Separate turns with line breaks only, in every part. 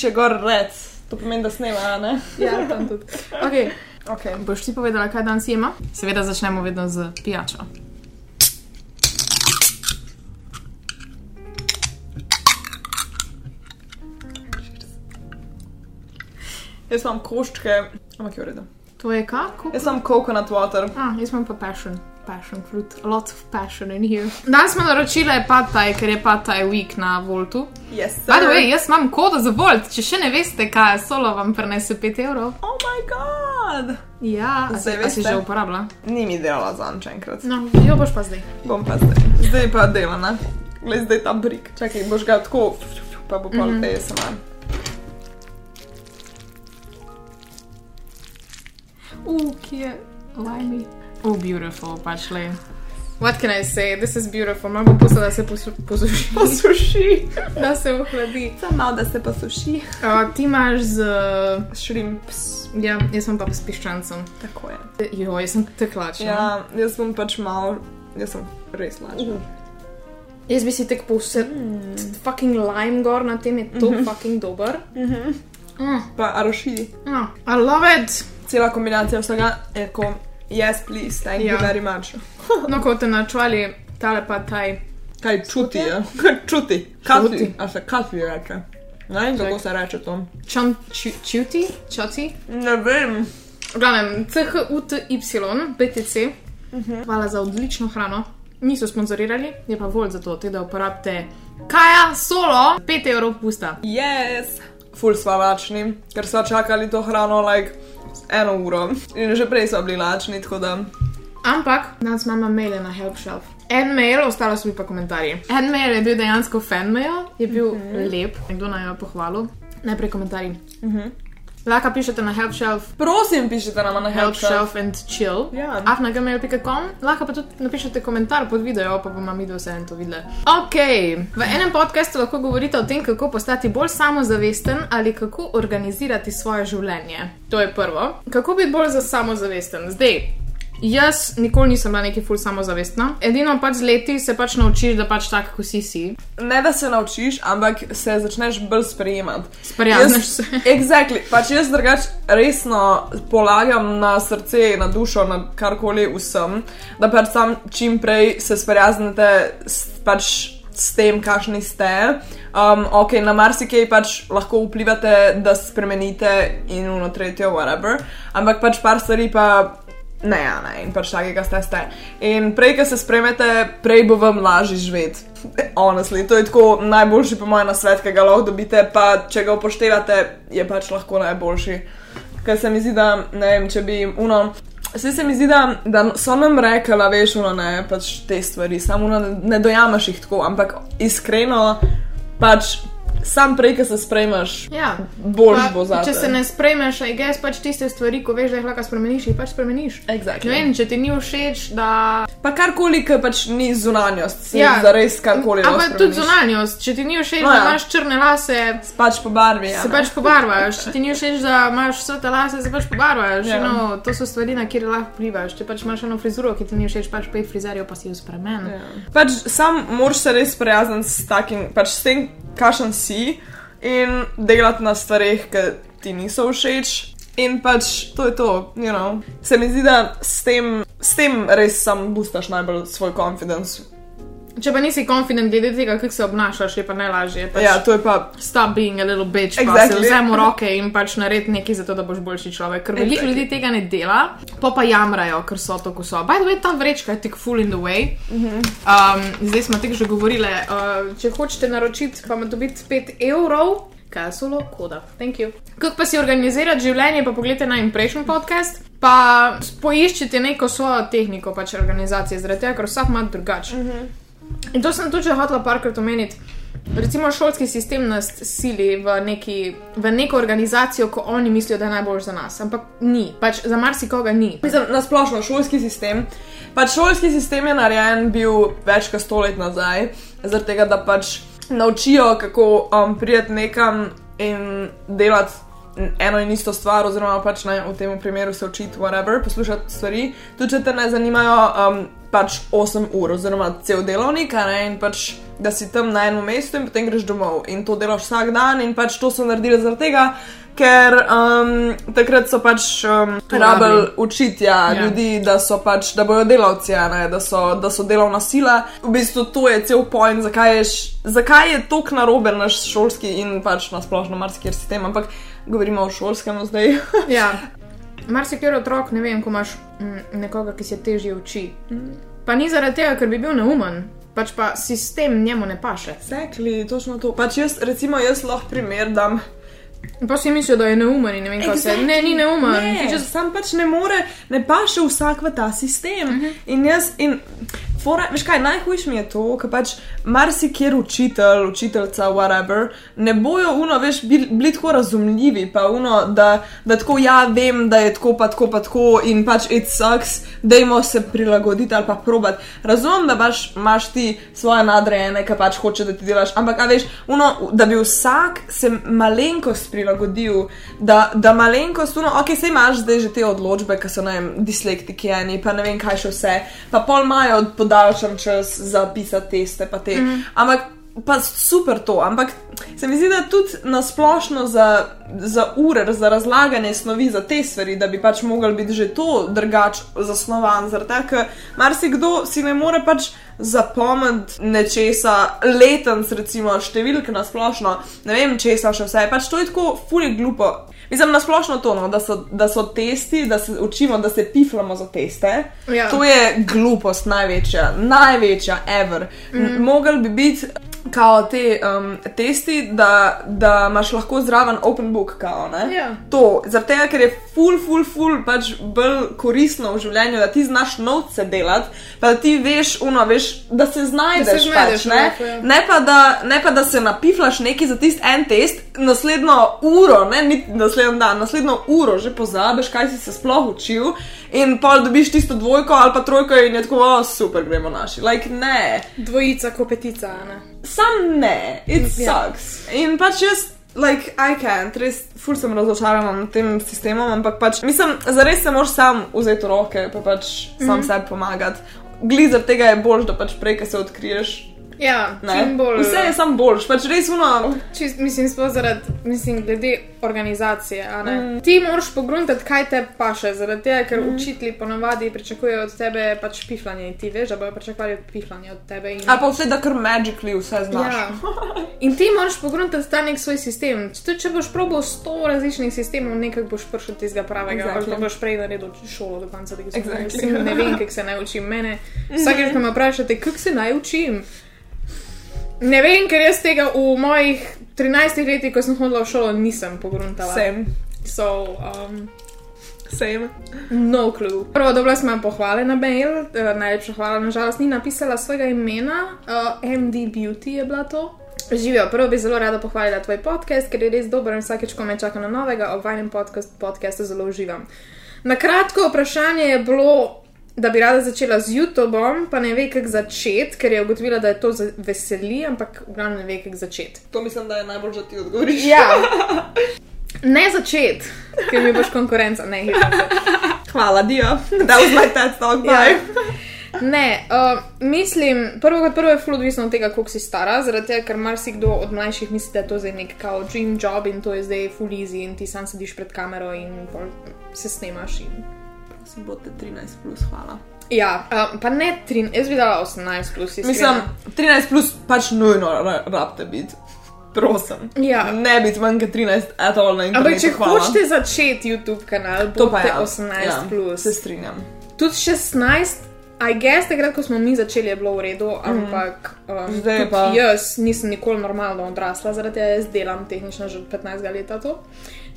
piše gor red, to pomeni, da snema, ne?
Ja, tam tudi. Okay.
Okay.
Boš ti povedala, kaj danes jema? Seveda začnemo vedno z pijačo.
Jaz imam koščke, ampak je v redu.
To je kako?
Jaz imam coconut water.
Ah, jaz imam pa passion. Passion fruit, lots of passion in here. Danes smo naročili pataj, ker je pataj week na Voltu.
Yes,
By the way, jaz imam kodo za Volt, če še ne veste, kaj je solo, vam prinese 5 evrov.
Oh my god!
Ja, a,
Zdaj
a si
veste.
že uporabila?
Ni mi delala za nič enkrat.
No, jo boš pa zdaj.
Bom pa zdaj. Zdaj pa dela, ne? Glej, zdaj ta brik. Čakaj, boš ga tako, pa bo pol mm -hmm. ASMR.
Uh, ki je limey. Oh, beautiful, pač le. What can I say? This is beautiful. Malo bom pustila, da se posu- posuši.
Posuši.
da se ohladi.
Samo malo, da se posuši.
Uh, ti imaš z.
Shrimps.
Ja, jaz sem pa s piščancem.
Tako je.
Jo, jaz sem teklač.
Ja, jaz bom pač malo, jaz sem res lažja.
Jaz bi si tek povsem.
Mm.
Fucking lime gor na tem je to mm -hmm. fucking dober.
Mhm.
Mm.
Pa araši.
Oh, I love it!
Cela kombinacija vsega je ko, yes, please, thank
Ja.
you very much.
No, kot te načvali, tale pa taj.
Kaj čuti, ja? čuti. Katli, a se katli reče. Ne vem, kako se reče to.
Čan, ču, čuti, čuti.
Ne vem.
Glavnem, CHUTY, BTC. Hvala za odlično hrano. Niso sponzorirali, je pa volj za to, te, da uporabite kaja solo, 5 evrov pusta.
Yes. Ful sva lačni, ker sva čakali to hrano, like, eno uro. In že prej sva bili lačni, tako da.
Ampak, danes imamo maile na Help Shelf. En mail, ostalo so mi pa komentarji. En mail je bil dejansko fan mail, je bil mm -hmm. lep, nekdo naj jo pohvalil. Najprej komentarji. Mm -hmm. Lahko pišete na Help Shelf,
Prosim, pišite nam na
Help
help
and chill.
Ja.
afnagmail.com, lahko pa tudi napišete komentar pod video, pa bomo mi vse en to videli. Ok, v enem podkastu lahko govorite o tem, kako postati bolj samozavesten ali kako organizirati svoje življenje. To je prvo. Kako biti bolj za samozavesten? Zdaj. Jaz nikoli nisem bila neki ful samozavestna. Edino pač z leti se pač naučiš, da pač tako, kot si si.
Ne da se naučiš, ampak se začneš bolj sprejemati.
Sprijazneš
Jaz-
se.
Exactly. Pač jaz drugač resno polagam na srce, na dušo, na karkoli vsem, da pač sam čim prej se sprijaznite s, pač s tem, kakšni ste. Um, ok, na marsikaj pač lahko vplivate, da spremenite in uno tretje, whatever. Ampak pač par stvari pa. Ne, ja, ne, in pač takega ste, ste. In prej, ko se spremete, prej bo vam lažje živeti. Honestly, to je tako najboljši, po mojem, nasvet, ki ga lahko dobite, pa če ga upoštevate, je pač lahko najboljši. Ker se mi zdi, da ne vem, če bi uno. Vse se mi zdi, da, da so nam rekli, veš, uno, ne, pač te stvari, samo ne dojamaš jih tako, ampak iskreno, pač sam prej, ko se sprejmeš,
Ja.
boljš
Pa,
bo za
če se ne sprejmeš, aj gess pač tiste stvari, ko veš, da jih lahko spremeniš, jih pač spremeniš.
Exactly.
Ne vem, če ti ni všeč, da.
Pa karkoli, ki pač ni zunanjost,
Ja.
ja. za res karkoli.
Ampak tudi zunanjost. Če ti ni všeč,
No,
no, da
ja.
imaš črne lase,
Pač po barvi. Ja,
se pač pobarvaš. Če ti ni všeč, da imaš svetle lase, se pač pobarvaš.
Ja.
Ja. No, to so stvari, na kjer lahko vplivaš. Če pač imaš eno frizuro, ki ti ni všeč, pač pej frizerjo, pa si jo spremeni.
Ja. Pač sam moraš se res sprijazniti s takim, pač s tem, kakšen si in delati na stvarih, ki ti niso všeč. In pač to je to, you know. Se mi zdi, da s tem, s tem res sam boostaš najbolj svoj confidence.
Če pa nisi confident glede tega, kako se obnašaš, je pa najlažje. Pač
Ja, to je pa.
Stop being a little bitch, exactly. pa se vzemi v roke in pač naredi nekaj za to, da boš boljši človek. Ker veliko
Exactly.
ljudi tega ne dela, pa pa jamrajo, ker so to, ko so. By the way, ta vrečka je tik full in the way. Um, zdaj smo tega že govorili. Uh, če hočete naročiti, pa ima dobiti 5 evrov. Kaj je solo koda? Thank you. Kako pa si organizirati življenje, pa pogledajte na Impression podcast, pa poiščite neko svojo tehniko pač organizacije, zaradi tega, ker vsak ima drugače. In to sem tudi hotela parkrat omeniti. Recimo šolski sistem nas sili v, neki, v neko organizacijo, ko oni mislijo, da je najbolj za nas, ampak ni, pač za marsikoga ni.
Mislim, na splošno šolski sistem. Pač šolski sistem je narejen bil več kot sto let nazaj, zaradi tega, da pač naučijo, kako um, priti nekam in delati eno in isto stvar, oziroma pač ne, v tem primeru se učiti, whatever, poslušati stvari. Tudi če te ne zanimajo, um, pač 8 ur, oziroma cel delovnik, ne, in pač da si tam na enem mestu in potem greš domov in to delaš vsak dan in pač to so naredili zaradi tega. Ker um, takrat so pač um, rabili
rabili.
učiti ja, ljudi, da so pač, da bojo delavci, ne, da, so, da so delovna sila. V bistvu to je cel point, zakaj je, zakaj je tako narobe naš šolski in pač nasplošno marsikjer sistem, ampak govorimo o šolskem zdaj.
Ja. Marsikaj otrok, ne vem, ko imaš mm, nekoga, ki se težje uči. Pa ni zaradi tega, ker bi bil neumen, pač pa sistem njemu ne paše.
Sekli, točno to. Pač jaz, recimo, jaz lahko primer dam.
Pa si mislijo, da je neumen in ne vem, kaj se. Ne, ni neumen.
Ne, če sam pač ne more, ne paše vsak v ta sistem. Uh -huh. In jaz, in fora, veš kaj, najhujš mi je to, ker pač marsikjer učitelj, učiteljca, whatever, ne bojo uno, veš, bili, bili tako razumljivi, pa uno, da, da tako ja vem, da je tako, pa tako, pa tako in pač it sucks, dajmo se prilagoditi ali pa probati. Razumem, da pač imaš ti svoje nadrejene, ki pač hoče, da ti delaš, ampak a veš, uno, da bi vsak se malenkost prilagodil, da, da malenkost, uno, ok, se imaš zdaj že te odločbe, ki so, ne vem, dislektiki eni, pa ne vem kaj še vse, pa pol imajo podaljšan čas za pisati teste, te. Mm. Ampak pa super to, ampak se mi zdi, da tudi nasplošno za, za ure, za razlaganje snovi za te stvari, da bi pač mogel biti že to drugač zasnovan, zaradi tega, ker marsikdo si ne more pač zapomniti nečesa, letenc, recimo številke nasplošno, ne vem česa še vse, pač to je tako fully glupo. Mislim, nasplošno to, no, da, so, da so testi, da se učimo, da se piflamo za teste.
Ja.
To je glupost največja, največja, ever. Mm. Mogel bi biti kao te um, testi, da, da imaš lahko zraven open book, kao, ne?
Ja.
To, zaradi tega, ker je ful, ful, ful, pač bolj koristno v življenju, da ti znaš novce delati, pa da ti veš, uno, veš, da se znajdeš,
znajdeš
pač, ne?
life, ja.
Ne pa, da, ne pa da se napiflaš neki za tisti en test, naslednjo uro, ne naslednji dan, naslednjo uro že pozabiš, kaj si se sploh učil, in pol dobiš tisto dvojko ali pa trojko in je tako, oh, super, gremo naši. Like, ne,
Dvojica, kopetica, ne.
sam ne, it
Ja.
sucks. In pač jaz. Like, I can't, res, ful sem razočarana nad tem sistemom, ampak pač, mislim, zares se moraš sam vzeti v roke, pa pač sam mm -hmm. sebi pomagati. Glizer tega je boljš, da pač prej, ko se odkriješ,
Ja, bolj.
Vse je sam boljš, pač res uno.
Čist, mislim, sploh zaradi, mislim, glede organizacije. Mm. Ti moraš pogruntati, kaj te paše, zaradi tega, ker mm. učitelji ponavadi pričakujejo od tebe pač piflanje in ti veš, da bojo pričakovali piflanje od tebe. In...
Ali pa vse, da kar magically vse znaš.
Ja. In ti moraš pogruntati ta nek svoj sistem. Če, če boš probil sto različnih sistemov, nekaj boš prišel tistega pravega,
Exactly.
exactly. ali pa boš prej naredil šolo do konca tega
Exactly.
sistema. Ne vem, kako se naj učim. Mene, vsakeč, ko me vprašate, kako se naj učim. Ne vem, ker jaz tega v mojih 13 letih, ko sem hodila v šolo, nisem pogruntala.
Same,
So, um,
same.
no clue. Prvo, dobila sem pohvale na mail, uh, najlepša hvala, nažalost, ni napisala svojega imena, uh, MD Beauty je bila to. Živijo, prvo bi zelo rada pohvalila tvoj podcast, ker je res dober in vsakeč, ko me čaka na novega, ob vajnem podcast, podcastu zelo uživam. Na kratko vprašanje je bilo, da bi rada začela z YouTubeom, pa ne ve, kako začeti, ker je ugotovila, da je to za- veseli, ampak v glavnem ne ve, kako začeti.
To mislim, da je najbolj, da ti odgovoriš.
Ja. Ne začeti, ker mi boš konkurenca, ne.
Hvala, Dio. That was my TED talk.
Ja.
Bye.
Ne, uh, mislim, prvo kot prvo je ful odvisno od tega, koliko si stara, zaradi tega, ker marsikdo od mlajših misli, da je to zdaj nek kao dream job in to je zdaj full easy in ti sam sediš pred kamero in se snemaš. In...
Prosim, bote 13 plus, hvala.
Ja, uh, pa ne 13, jaz bi dala 18 plus. iskreno.
Mislim, 13 plus pač nujno ra- rabite biti. Prosim.
Ja.
Ne biti manj kot 13, at all na internetu.
Ampak če
hvala.
hočete začeti YouTube kanal,
to pa je
18
ja,
plus.
Se strinjam.
Tudi 16, I guess, takrat, ko smo mi začeli, je bilo v redu, ampak um,
Mhm. Zdaj pa-
jaz nisem nikoli normalno odrasla, zaradi tega jaz delam tehnično že od 15 let. to.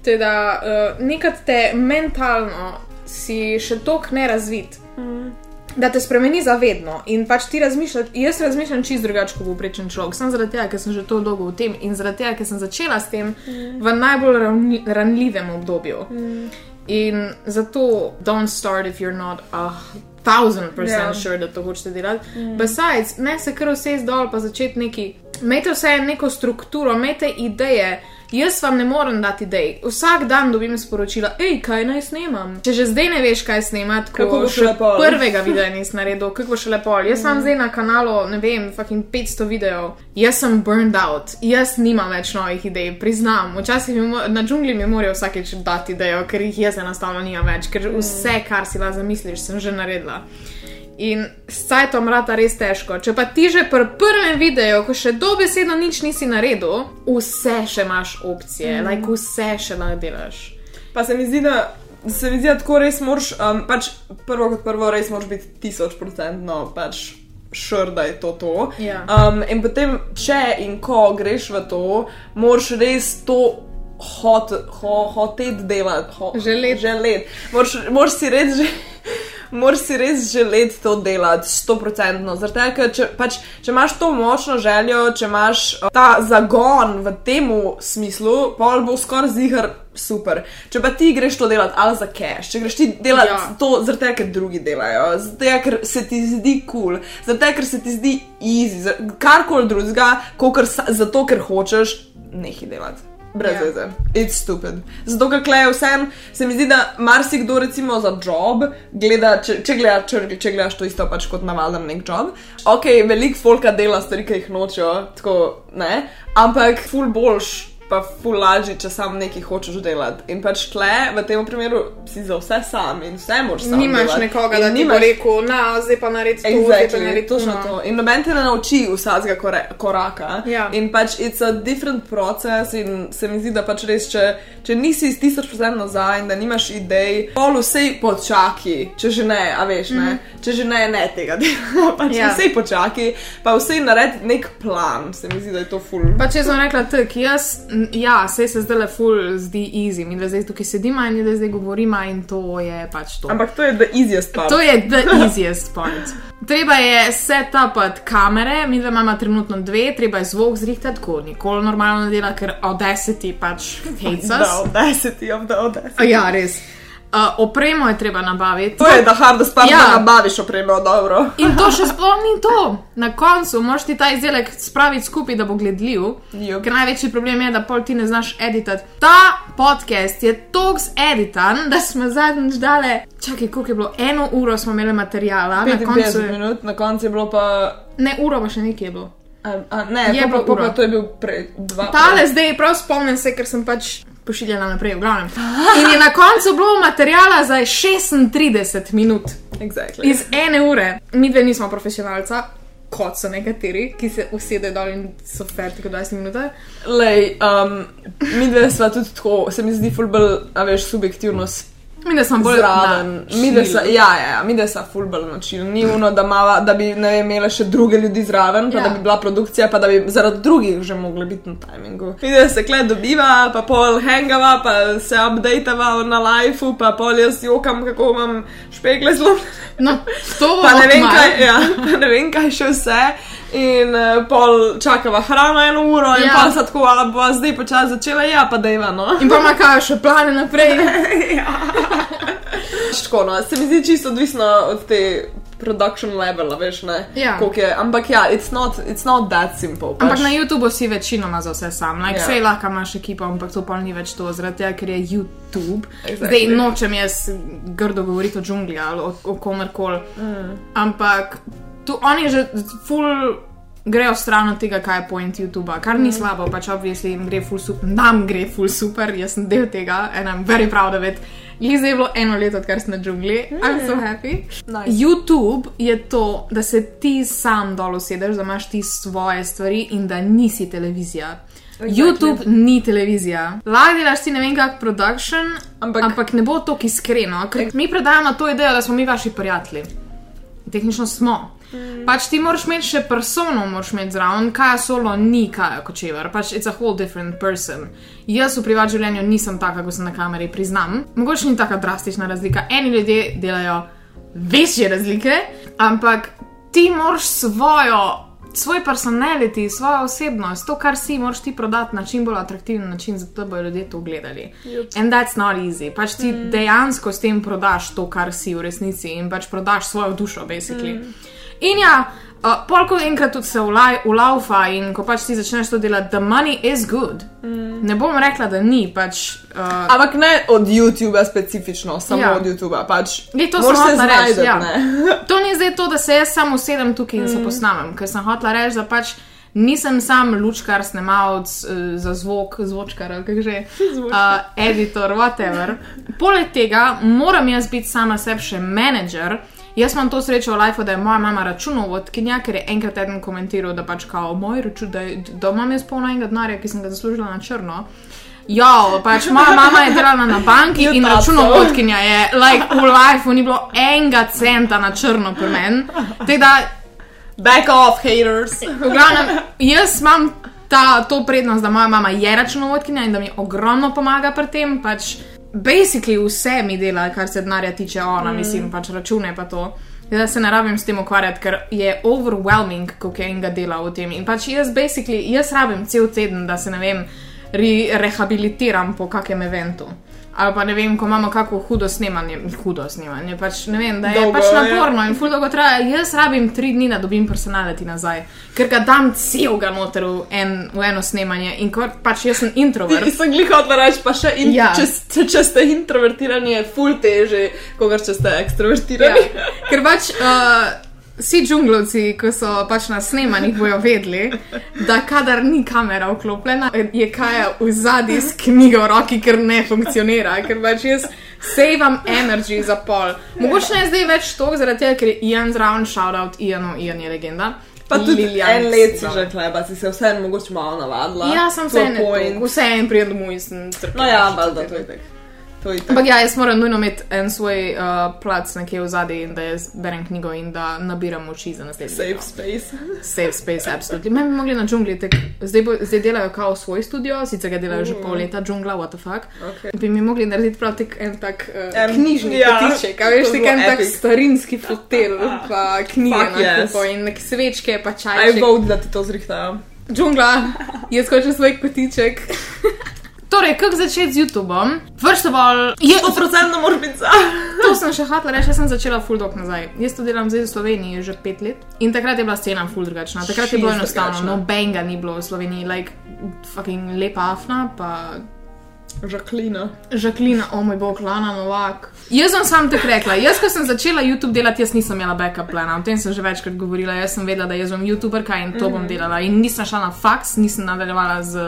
Teda, uh, nekaj te mentalno si še tok nerazvit.
Mhm.
Da te spremeni zavedno in pač ti razmišljaš, jaz razmišljam čist drugače kot povprečen človek, samo zaradi tega, ker sem že to dolgo v tem in zaradi tega, ker sem začela s tem mm. v najbolj ranljivem obdobju. Mm. In zato don't start if you're not a thousand percent
Ja.
sure, da to hočete delati. Mm. Besides, ne se kar vse zdol pa začeti neki. Imejte vse neko strukturo, imejte ideje. Jaz vam ne morem dati idej. Vsak dan dobim sporočila, hej, kaj naj snemam. Če že zdaj ne veš, kaj snemati,
Kako bo
še
šele pol?
prvega videa nisi naredil, kako bo še lepo. Jaz imam zdaj na kanalu, ne vem, fucking 500 videov. Jaz sem burned out, jaz nimam več novih idej, priznam. Včasih mi na džungli mi morajo vsakeč dati idejo, ker jih jaz enostavno nimam več, ker vse, kar si lahko zamisliš, sem že naredila. In s cajtom rata res težko. Če pa ti že pri prvem videu, ko še dobesedno nič nisi naredil, vse še imaš opcije, mm. like vse še lahko delaš.
Pa se mi zdi, da se mi zdi, da tako res moraš, um, pač prvo kot prvo, res moraš biti tisoč procentno pač šur, da je to to.
Ja.
Um, in potem, če in ko greš v to, moraš res to. Hot, ho, hotet delati, ho,
Želeti.
želeti. Moraš, moraš si res že. Moraš si res želeti to delati, sto procentno. Zaradi tega, ker če, pač, če imaš to močno željo, če imaš uh, ta zagon v tem smislu, pol bo skoraj zihar super. Če pa ti greš to delati ali za cash, če greš ti delati ja. To tega, ker drugi delajo, tega, ker se ti zdi kul, cool, tega, ker se ti zdi easy, karkoli drugega, sa- zato, ker hočeš, nehi delati. Brez
Ja.
veze. It's stupid. Zato, ker kleje vsem, se mi zdi, da marsikdo, recimo za job, gleda, če, če, gleda, če, če gledaš to isto pač kot navaden nek job. Ok, veliko folka dela stvari, ki jih nočejo, tako ne, ampak ful boljš. Pa ful lažje, če sam nekaj hočeš delati. In pač tle, v tem primeru, si za vse sam in vse moraš sam.
Nimaš
delati.
nekoga,
In
da ti bo rekel, na, zdaj pa naredi to, zdaj pa
Exactly,
naredi to.
točno to. In noben te ne nauči vsakega koraka.
Ja.
In pač it's a different process, in se mi zdi, da pač res, če, če nisi z tisoč procent nazaj in da nimaš idej, pol vsej počaki, če že ne, a veš, mm. ne, če že ne, ne tega dela. pač
Ja.
vsej počaki, pa vsej naredi nek plan, se mi zdi, da je to full.
Pa če sem rekla tako, jaz, ja, vse se zdaj le ful zdi easy, mi da zdaj tukaj sedimo in da zdaj govorimo in to je pač to.
Ampak to je the easiest part.
To je the easiest part. Treba je setupati kamere, mi da imamo trenutno dve, treba je zvok zrihtati, ko nikoli normalno ne dela, ker Audacity pač hates us.
audacity of the audacity.
Ja, res. Uh, opremo je treba nabaviti.
To je the hardest part,
Ja.
da nabaviš opremo dobro.
In to še sploh ni to. Na koncu moraš ti ta izdelek spraviti skupaj, da bo gledljiv.
Jup.
Ker največji problem je, da pol ti ne znaš editati. Ta podcast je toks editan, da smo zadnjič dale, čakaj, koliko je bilo, eno uro smo imeli materijala, na
55
koncu je,
minut, na koncu je bilo pa.
ne uro, pa še nekaj je bilo.
A, a, ne,
Je
pa,
ura.
pa to je bil prej dva.
Tale zdaj prav spomnim se, ker sem pač pošiljala naprej, v glavnem. In je na koncu bilo materijala za 36 minut.
Exactly.
Iz ene ure, mi dve nismo profesionalca, kot so nekateri, ki se usedejo dol in so ferti kot 20 minut.
Lej, um, mi dve sva tudi tako, se mi zdi fulbol, a veš, subjektivno
Mi da smo bolj
zraven. Mi da sa, ja, ja, ja, mi da sa fulbol načil. Ni uno, da, mava, da bi vem, imela še druge ljudi zraven, pa
Ja.
da bi bila produkcija, pa da bi zaradi drugih že mogla biti na timingu. Mi da se kle dobiva, pa pol hangava, pa se updateava na liveu, pa pol jaz jokam, kako imam špegle zelo.
No, to
Pa ne, vem, kaj, ja, pa ne vem, kaj še vse. In uh, pol čakava hrano eno uro, in
Ja.
pa se tako, a bo zdaj počasi začela, ja, pa ima, no.
In pa ima kaj še plane naprej.
Tako, no, se mi zdi čisto odvisno od te production levela, veš, ne?
Ja.
Je, ampak ja, it's not, it's not that simple.
Ampak
pač.
na YouTubu si večinoma za vse sam. Like,
Ja.
Vse lahko imaš ekipo, ampak to pa ni več to, zaradi tega, ker je YouTube.
Exactly.
Zdaj nočem jaz grdo govoriti o džungli ali o, o komerkoli. Mm. Ampak tu oni že full. Grejo stran od tega, kaj je point YouTube, kar ni mm. slabo, pač obvisli jim gre full super, nam gre full super, jaz sem del tega in I'm very proud of it. Liza je bilo eno leto, odkar sem na džungli, mm. I'm so happy.
Nice.
YouTube je to, da se ti sam dol usedeš, da imaš ti svoje stvari in da nisi televizija.
Exactly.
YouTube ni televizija. Lahko delaš ti ne vem kak production, ampak,
Ampak-
ampak ne bo to iskreno. Ker mi predajamo to idejo, da smo mi vaši prijatelji. Tehnično smo. Mm. Pač ti moraš imeti še persono, moraš imeti zraven, kaj solo ni, kaj je kočever. Pač it's a whole different person. Jaz v privat življenju nisem taka, kot sem na kameri, priznam. Mogoče ni taka drastična razlika. Eni ljudje delajo večje razlike, ampak ti moraš svojo. Svoj personality, svojo osebnost, to, kar si, moraš ti prodati na čim bolj atraktiven način, zato bodo ljudje to gledali.
Yep.
And that's not easy. Pač ti mm. dejansko s tem prodaš to, kar si v resnici in pač prodaš svojo dušo, basically. Mm. In ja, Uh, Polko enkrat tudi se ulaufa in ko pač ti začneš to delati, the money is good. Mm. Ne bom rekla, da ni, pač. Uh,
Ampak ne od YouTuba specifično, samo
Ja.
od YouTuba. Pač,
Ne, to sem
se
hotela reči, ja. To ni zdaj to, da se jaz samo usedem tukaj in se
Mm.
posnamem, ker sem hotela reči, da pač nisem sam lučkar, snemalec uh, za zvok, zvočkar ali kako že, uh, editor, whatever. Poleg tega moram jaz biti sama sebi še menedžer. Jaz imam to srečo v lifeu, da je moja mama računovodkinja, ker je enkrat eden komentiral, da pač kao moj račun, da, da imam jaz polno enega denarja, ki sem ga zaslužila na črno. Ja, pač moja mama je delala na banki in računovodkinja je, like, v lifeu ni bilo enega centa na črno pri meni.
Back off, haters.
V glavnem, jaz imam ta, to prednost, da moja mama je računovodkinja in da mi ogromno pomaga pri tem. Pač, basically vse mi dela, kar se denarja tiče, ona, mm. mislim, pač račune pa to. Da se ne rabim s tem ukvarjati, ker je overwhelming, koliko je enega dela v tem. In pač jaz, basically, jaz rabim cel teden, da se ne vem, re rehabilitiram po kakem eventu. Ali pa ne vem, ko imamo kako hudo snemanje, hudo snemanje, pač ne vem, da je
Dolgo,
pač
ja.
naporno in ful dolgo traja. Jaz rabim tri dni, da dobim personality nazaj, ker ga dam celega noter v, en, v eno snemanje in ko pač jaz sem introvert.
Sem glih hotel reči, pa še in,
Ja.
ja. če, ste- če ste introvertirani, je ful teže, kot če ste
Ja,
ekstrovertirani.
ker pač uh, vsi džunglovci, ko so pač na snemanjih, bojo vedeli, da kadar ni kamera vklopljena, je Kaja v zadnji s knjigo v roki, ker ne funkcionira, ker pač jaz savam energy za pol. Mogoče ne zdaj več to, zaradi tega, ker je Ian zraven, shout out Ianu, Ian je legenda.
Pa tudi
Lilian
en let si že kleba, si se vseeno mogoče malo navadila.
Ja, sem
To
vse
je
en,
point.
vse en prijem domov in sem trpela.
No ja, valjda, to je tako.
Ampak ja, jaz moram nujno imeti en svoj uh, plac nekje v zadnji in da jaz berem knjigo in da nabiram moči za naslednji.
Safe space.
Safe space, absolutely. Me bi mogli na džungli, tek, zdaj, bo, zdaj delajo kao svoj studio, sicer ga delajo že pol leta, džungla, what the fuck.
Okay.
Bi mi mogli narediti prav tak en tak uh,
En-
knjižni
ja,
kotiček, a veš, tak
bo
en tak
epic.
starinski fotel, pa knjige
Fuck
na
yes.
kupo in nek svečke, pa
Aj
čajček.
vote, da ti to zrihtajajo.
Džungla, jaz hočem svoj kotiček. torej, kako začeti z YouTubeom? First of all, je,
100% moraš biti za.
To sem še hotela reči, jaz sem začela full dog nazaj. Jaz to delam zdaj v Sloveniji že pet let in takrat je bila scena full drugačna. Takrat je bilo enostavno,
drugačna.
nobenega ni bilo v Sloveniji, like fucking lepa afna, pa
Žaklina.
Žaklina, o moj bog, Lana Novak. Jaz sem sam tako rekla, jaz ko sem začela YouTube delati, jaz nisem imela backup plana, o tem sem že večkrat govorila, jaz sem vedela, da jaz bom YouTuberka in to bom delala in nisem šla na faks, nisem nadaljevala z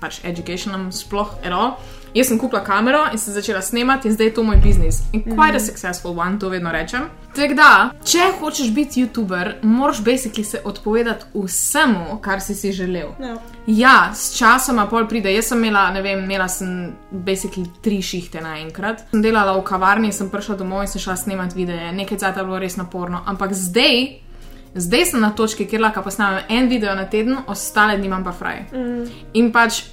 pač educationom sploh ero. Jaz sem kupila kamero in sem začela snemati, in zdaj je to moj biznis. In quite a successful one, to vedno rečem. Tako da, če hočeš biti YouTuber, moraš basically se odpovedati vsemu, kar si si želel.
Ja.
Ja, s časoma pol pride. Jaz sem imela, ne vem, imela sem basically tri šihte naenkrat. Sem delala v kavarni, sem prišla domov in sem šla snemati videe, nekaj cajt je bilo res naporno. Ampak zdaj, zdaj sem na točki, kjer lahko posnamem en video na teden, ostale dni imam pa fraj. Mm. In pač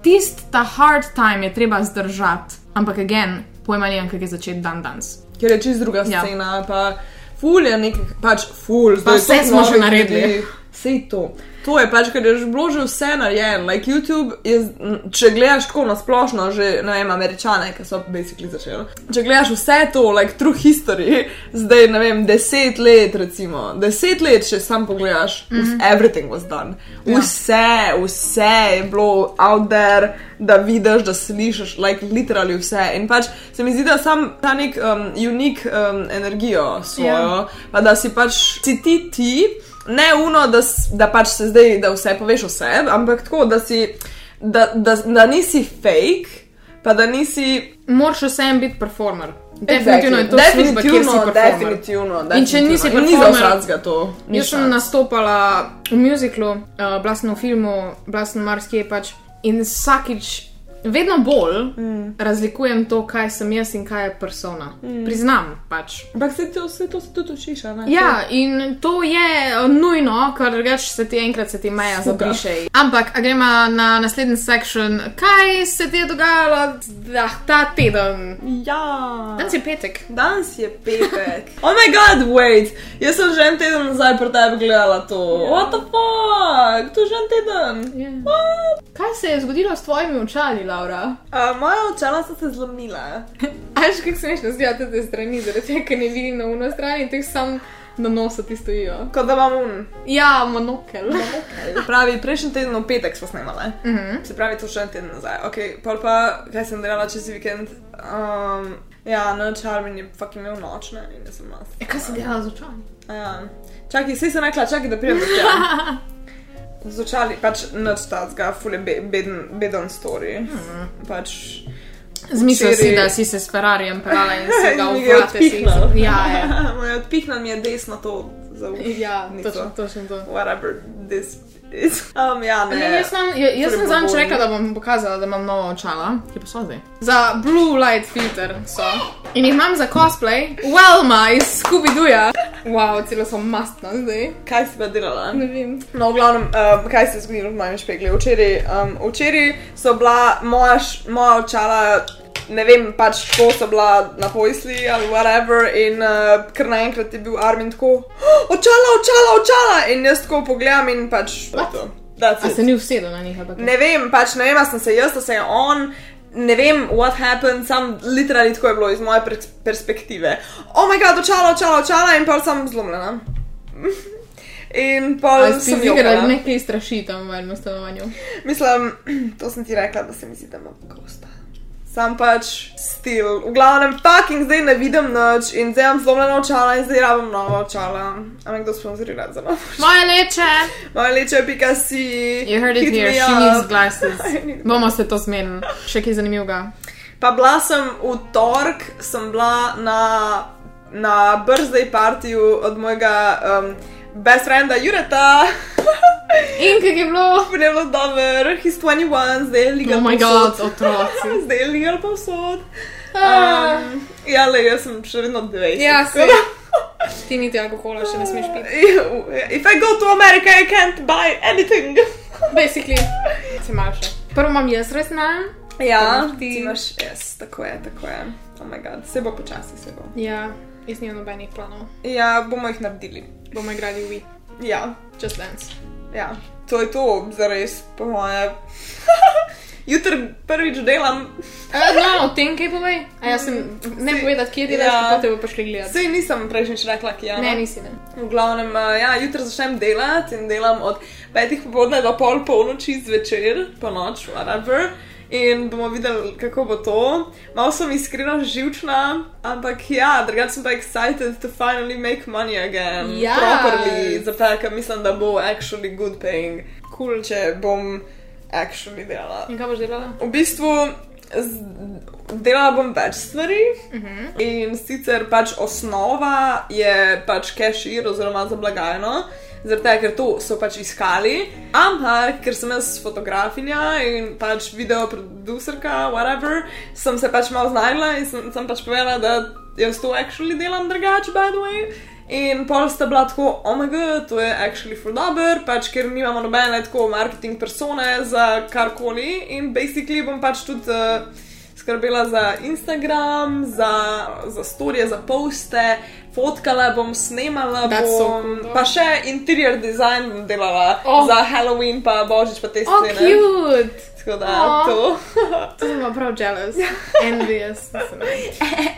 tisti ta hard time je treba zdržati. Ampak again, pojma nimam, kako je začeti dan danes.
Ker je čist druga
Ja.
scena, pa ful je nek, pač ful. zdaj je
vse smo že naredili.
Sej to. To je pač, ker je že bilo že vse narejeno. Like YouTube je, če gledaš tako na splošno, že ne vem, američane, ki so basically začeli. Če gledaš vse to, like true history, zdaj ne vem, deset let, recimo, deset let, če sam pogledaš, mm -hmm. everything was done.
Ja.
Vse, vse je bilo out there, da vidiš, da slišiš, like literally vse. In pač se mi zdi, da sam ta nek um, unik um, energijo svojo,
Ja.
pa da si pač si ti ti, ne uno, da, da pač se zdaj, da vse poveš o sebi, ampak tako, da si, da, da, da nisi fake, pa da nisi.
Moraš vsem biti performer. Definitivno je to služba, kjer si
definitivno,
performer.
definitivno,
In če nisi
definitivno. In ni
performer-
za vsakega to. ni
Jaz sem nastopala v muziklu, uh, bila sem v filmu, sem marsikje pač in vsakič, vedno bolj mm. razlikujem to, kaj sem jaz in kaj je persona. Mm. Priznam pač.
Ampak se to, se to se tudi učiš, ne?
Ja, in to je nujno, ker drugače se ti enkrat se ti meja zabriše. Ampak, a gremo na naslednji sektion, kaj se ti je dogajalo ah, ta teden?
Ja.
Danes je petek.
Danes je petek. oh moj bog, wait! Jaz sem že en teden nazaj pri tebi gledala to.
Ja.
What the fuck? To je že en teden.
Yeah.
What?
Kaj se je zgodilo s tvojimi očali, Laura?
Uh, moja očala so se zlomila.
Aj, kako smešno zgleda te strani, zaradi tega, ker ne vidim na uno stran in teh sam na nosu ti stojijo.
Kot da imam un.
Ja, monokel.
Pravi, prejšnji teden v petek smo snemali.
Uh -huh.
Se pravi, to še en teden nazaj. Ok, pol pa, kaj sem delala čez vikend? Um, ja, noč Armin je fucking imel nočne in jaz sem nas.
E, kaj si delala z očami?
Ja. Čakaj, si se rekla, čakaj, da pridem do tega. Z očali, pač noč tazga, ful je be, beden, beden story. Hmm. Pač,
Zmislil si, da si se s Ferrarijem pelala in se ga si.
odpihnil.
Ja, ja.
Odpihnil mi je desno to za uho.
Ja, točno, točno to.
Whatever this is. Um, ja, ne.
Ne, jaz sem, jaz, jaz sem
Torej,
zadnjič rekla, da bom pokazala, da imam nova očala, ki pa so zdaj. Za blue light filter so. In jih imam za cosplay, Welma iz Scooby-Dooja. Wow, celo sem mastna zdaj.
Kaj si pa delala?
Ne vem.
No, v glavnem, um, kaj se je zgodilo v mojem špeglu? Včeraj, um, včeraj so bila moja, moja očala, ne vem, pač tako so bila na pojsli ali whatever, in uh, kar naenkrat je bil Armin tako, "Oh, očala, očala, očala, in jaz tako pogledam in pač
A se ni usedel na njih?
Ne vem, pač ne vem, sem se jaz, a se on. Ne vem, what happened, sam literally tako je bilo iz moje pers- perspektive. Oh, moj bog, očala, očala, očala in pa sem zlomljena. In pa sem
igrala
jokala.
nekaj straši tam v enem stanovanju?
Mislim, to sem ti rekla, da se mi zdi, da ima kosta. Sam pač stil. V glavnem, fucking zdaj ne vidim noč in zdaj imam zlomljena očala in zdaj rabim nova očala. A me kdo sponzorira za novo?
Moje leče!
Moje leče, pika si.
You heard it
hit
here, she needs glasses.
Need-
Bomo se to zmenili. Še kaj zanimivega?
Pa bila sem v torek, sem bila na, na birthday partiju od mojega um, best frenda Jureta.
In kaj je bilo?
Ne bilo dobro, he's 21, zdaj je legal
Oh my god, otroci.
Zdaj je legal povsod.
Ah.
Um, ja, le, jaz sem še vedno 20.
Ja,
tako da-
Ti niti alkohola še ne smeš piti.
If I go to America, I can't buy anything.
Basically. Se malo še. Prvo imam jaz res znam.
Ja,
Ti-
imaš, yes, tako je, tako je. Oh my god, se bo počasi, se bo.
Ja, jaz nimam nobenih planov.
Ja, bomo jih naredili.
Bomo igrali Wii.
Ja,
Just dance.
ja, to je to, zares, po moje. Jutri prvič delam,
Uh, no, o tem kaj povej? A jaz sem, ne
Si-
povedati, kje delaš,
ja.
ja. pa te bo prišli gledati.
sej nisem prejšnjič rekla, ki je.
Ne, nisi ne.
V glavnem, uh, ja, jutri začnem delati in delam od petih popoldne do pol polnoči zvečer, po noč, whatever. In bomo videli, kako bo to. Malo sem iskreno živčna, ampak ja, drugače sem pa excited to finally make money again.
Yes.
Properly, zato ker mislim, da bo actually good paying,
Cool.
če bom actually delala.
In kaj boš delala?
V bistvu z- delala bom več stvari.
Uh -huh.
In sicer pač osnova je pač cashier oziroma za blagajno, tega, ker to so pač iskali. Ampak, ker sem jaz fotografinja in pač video producerka, whatever, sem se pač malo znašla in sem, sem pač povedala, da jaz to actually delam drugače, by the way. In pol sta bila tako, oh my god, to je actually full dober, pač ker nimamo nobene tako marketing persone za karkoli in basically bom pač tudi. Uh, skrbela za Instagram, za, za storije, za poste, fotkala bom, snemala
That's so
bom,
cool, though.
pa še interior design bom delala
Oh.
za Halloween, pa božič, pa te
Oh,
scene.
cute!
Tako da
Aw.
to.
To sem pa prav jealous. Envious.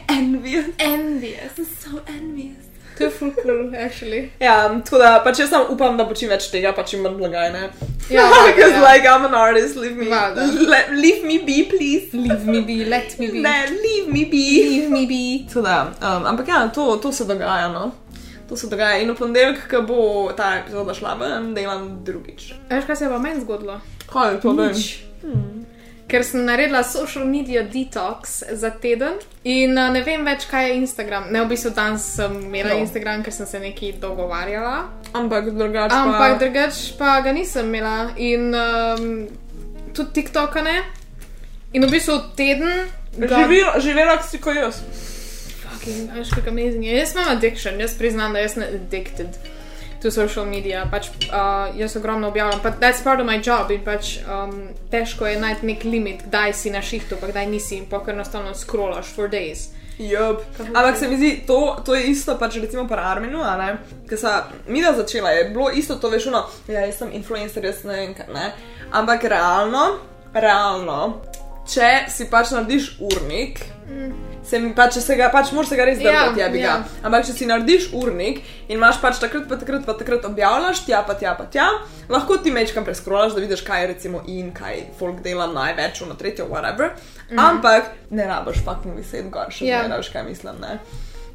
envious.
Envious.
So envious.
To je full cool, actually.
Ja, tako da pač jaz samo upam, da bo čim več tega, pa čim manj blagajne.
Ja,
Because
ja.
like I'm an artist, leave me,
Valjda.
le, leave me be, please.
Leave me be, let me be.
Ne, leave me be.
Leave me be.
Tako da, um, ampak ja, to, to se dogaja. No? To se dogaja in v ponedeljek, ko bo ta epizoda šla ven, delam drugič.
Veš, kaj se je pa meni zgodilo?
Kaj je to
Nič. Ker sem naredila social media detox za teden in uh, ne vem več, kaj je Instagram. Ne, v bistvu danes sem imela
No.
Instagram, ker sem se nekaj dogovarjala.
Ampak drugače.
Ampak
pa...
drugač pa ga nisem imela in um, tudi TikToka ne. In v bistvu teden. ga-
Živela, živela si kot jaz.
Fucking, veš, kako amazing je. Jaz imam addiction, jaz priznam, da jaz sem addicted to social media. Pač, uh, jaz ogromno objavljam, pa that's part of my job in pač um, težko je najti nek limit, kdaj si na šihtu, pa kdaj nisi in pa kar enostavno scrollaš for days.
Jup. Ampak se mi zdi, to, to je isto, pač recimo pri Arminu? Ker sem mi da začela, je bilo isto to, veš, no, ja, jaz sem influencer, jaz ne vem kaj, ne. Ampak realno, realno, če si pač narediš urnik, se mi pač, če se ga pač moraš se ga res
Ja,
držati, ja, bi
ja.
ga. Ampak če si narediš urnik in imaš pač takrat, pa takrat, pa takrat objavljaš, tja pa tja pa tja, lahko ti mečkam preskrolaš, da vidiš, kaj je recimo in kaj folk dela največ, na tretjo, whatever. Mm. Ampak ne rabiš fucking viset gor, še
Ja.
ne veš, kaj mislim, ne.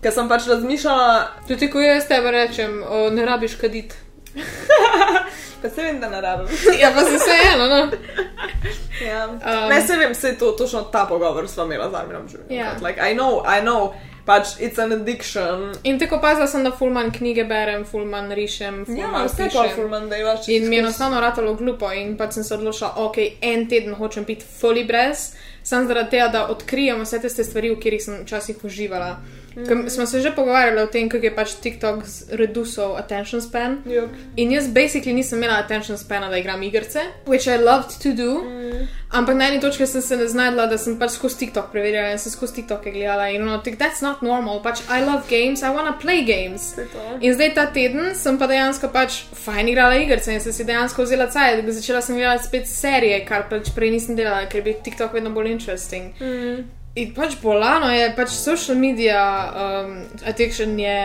Ker sem pač razmišljala,
Tudi ko jaz tebe rečem, o, ne rabiš kaditi.
pa se vem, da ne rabim.
Ja, pa si vseeno, no.
Ja.
Um,
ne, se vem, se je to točno ta pogovor sva imela z Arminom življenjem.
Ja.
Like, I know, I know, pač it's an addiction.
In tako pazila sem, da fulman knjige berem, fulman rišem,
Ja,
fulman
vse pa
pišem.
furman delaš.
In mi je enostavno ratalo glupo in pač sem se odločila, ok, en teden hočem biti fully brez, sem zaradi tega, da odkrijem vse te stvari, v katerih sem včasih uživala. Mm. Smo se že pogovarjali o tem, kako je pač TikTok reducil attention span.
Yep.
In jaz basically nisem imela attention spana, da igram igrice, which I loved to do. Mm. Ampak na eni točki sem se ne znašla, da sem pač skozi TikTok preverjala in sem skozi TikTok gledala. In no, that's not normal. Pač I love games, I wanna play games. In zdaj ta teden sem pa dejansko pač fajn igrala igrice in sem si dejansko vzela cajt. Začela sem gledati spet serije, kar pač prej nisem delala, ker je bil TikTok vedno bolj interesting.
Mm.
In pač bolano je, pač social media um, addiction je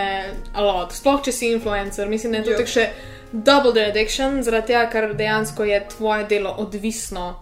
a lot. Sploh če si influencer, mislim, da je to
Ja.
tako še double the addiction, zaradi tega, ker dejansko je tvoje delo odvisno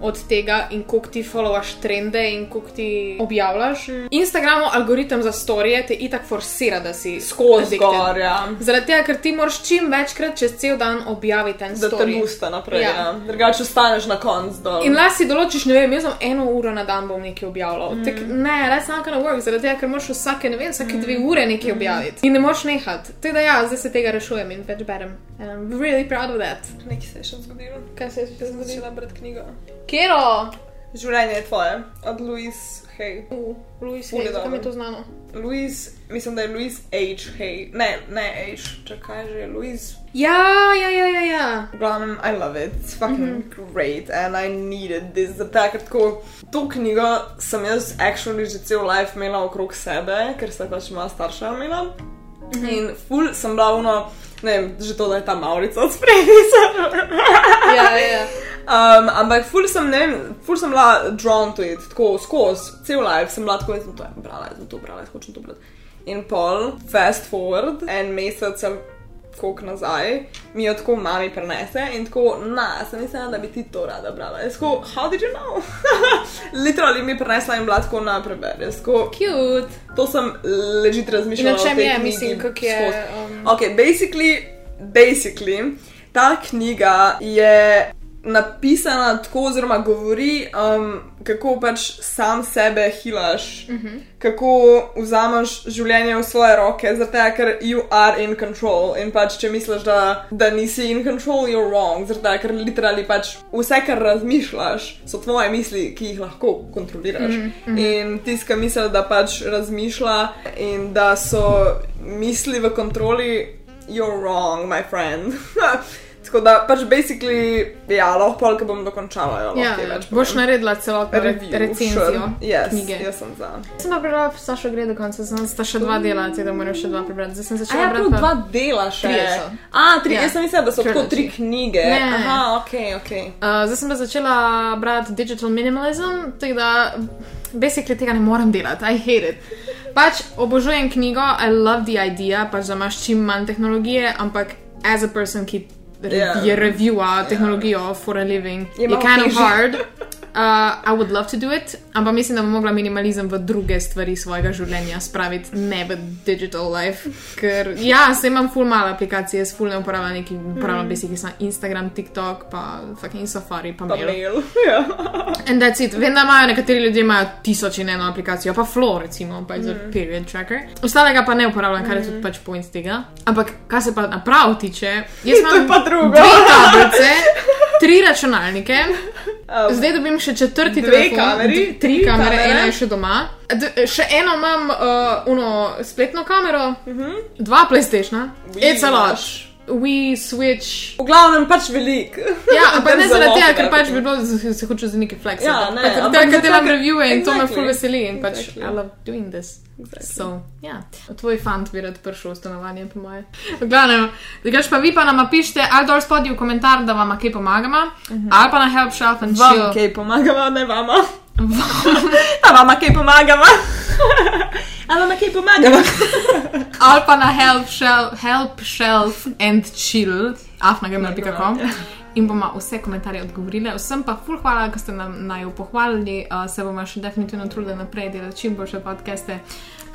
od tega in koliko ti followaš trende in koliko ti objavljaš. Mm. Instagramov algoritem za storije te itak forsira, da si
Skozi gor, ja.
Zaradi tega, ker ti moraš čim večkrat čez cel dan objaviti en
Da te busta naprej,
Ja.
ja. Drugače ostaneš na koncu dol.
In lahko si določiš, ne vem, jaz sem eno uro na dan bom nekaj objavljal. Mm. Tak, ne, that's not gonna work, zaradi tega, ker moraš vsake, ne vem, vsake dve ure nekaj objaviti. In ne moreš nehati. Tako da ja, zdaj se tega rešujem in več berem. And I'm really proud of that.
Nekaj se je še zgodilo.
Kaj se je še
Sem
zgodilo?
začela brati knjigo.
Kero?
Življenje je tvoje, od Louise Hay.
Uh, Louis,
je
hey, zakaj mi je to znano?
Louise, mislim, da je Louise H. Hay. Ne, ne H, čakaj že, Louise.
Ja, ja, ja, ja. ja.
V glavnem, I love it, it's fucking mm. -hmm. great and I needed this. Zato, ker tako to knjigo sem jaz actually že cel life imela okrog sebe, ker se pač moja starša imela. Mm. -hmm. In ful sem bila uno, ne vem, že to, da je ta Maurica od sprejmi.
ja, ja.
Um, ampak ful sem, ne vem, ful sem bila drawn to it, tako skozi, cel life sem bila tako, jaz sem to brala, jaz sem to brala, jaz hočem to brati. In pol, fast forward, en mesec ali koliko nazaj, mi jo tako mami prenese in tako, na, sem mislila, da bi ti to rada brala. Jaz tako, how did you know? Literally mi je prenesla in bila tako na prebere. Tako,
Cute.
To sem ležit razmišljala.
čem
tej
je, mislim, kako je. Um,
Ok, basically, basically, ta knjiga je napisana tako, oziroma govori, um, kako pač sam sebe hilaš, uh -huh. kako vzameš življenje v svoje roke, zato ker you are in control. In pač, če misliš, da, da nisi in control, you're wrong, zato ker literally pač vse, kar razmišljaš, so tvoje misli, ki jih lahko kontroliraš. Mm -hmm. In tiska misel, da pač razmišlja in da so misli v kontroli, you're wrong, my friend. Tako da pač basically, ja, lahko pol, ko bom dokončala, jo,
ja,
več.
Boš naredila celotno re
Review,
recenzijo
yes,
knjige.
Jaz sem za.
Sem pa prebrala Sašo gre do konca, sem sta še dva dela, tako da moram še dva prebrati. Zdaj sem
A
začela
ja,
brati.
dva dela še.
Trije so.
A, tri,
Ja.
jaz sem mislila, da so tako tri knjige.
Ne.
Aha, ok, ok.
Uh, zdaj sem pa začela brati Digital Minimalism, tako da basically tega ne morem delati, I hate it. Pač obožujem knjigo, I love the idea, pač da imaš čim manj tehnologije, ampak as a person, ki re
Ja.
je reviewa tehnologijo for a living,
Je
je, kind of hard. Uh, I would love to do it, ampak mislim, da bom mogla minimalizem v druge stvari svojega življenja spraviti, ne v digital life. Ker, ja, se imam full malo aplikacij, jaz full ne uporabljam neki, uporabljam basically samo Instagram, TikTok, pa fucking Safari, pa
Pa
mail.
mail. Ja.
And that's it. Vem, da imajo nekateri ljudje imajo tisoč in eno aplikacijo, pa Flow, recimo, pač za period tracker. Ostalega pa ne uporabljam, kar je tudi pač point tega. Ampak, kar se pa naprav tiče, jaz
je
imam
pa drugo.
dve tablice, tri računalnike.
Um,
Zdaj dobim še četrti
Dve
telefon,
kameri,
tri
tri
kamere,
kamere.
ena je še doma. D še eno imam, uh, uno spletno kamero, uh
Mhm.
-huh. dva PlayStationa, it's a lot. We switch.
V glavnem pač velik.
Ja, ampak ne
There's a
zaradi tega, ker pač bi bilo, se hoče za neki flex.
Ja, ne,
pač,
ampak
tega, ker delam reviewe in to me
Exactly.
ful veseli in pač
Exactly.
I love doing this.
Exactly.
So, ja, tvoj fant bi rad prišel v stanovanje, po moje. V glavnem, drugač pa vi pa nam pišite ali dol spodaj v komentar, da vam kaj pomagamo, ali pa na help shelf and
Vam
chill.
kaj pomagava, ne vama. Vam kaj pomagamo? A vam kaj pomagamo?
ali pa na help shelf, help shelf and chill, afnagmail.com. In bomo vse komentarje odgovorili. Vsem pa ful hvala, da ste nam naj pohvalili. Uh, se bomo še definitivno trudili naprej delati čim boljše podcaste.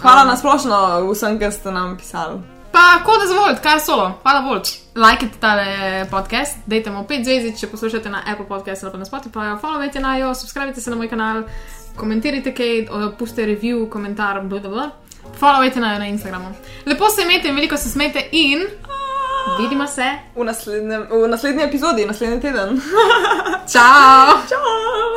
Hvala
Um,
na splošno vsem, ki ste nam pisali.
Pa, ko da zvolite, kar solo, hvala Volt. Lajkajte tale podcast, dajte mu 5 zvezdic, če poslušate na Apple Podcast ali pa na Spotify, followajte na jo, subskrbite se na moj kanal, komentirajte kaj, pustite review, komentar, bla bla bla. Followajte na na Instagramu. Lepo se imejte in veliko se smete in vidimo se.
V naslednjem- v naslednji epizodi, naslednji teden.
Ciao!
Čau!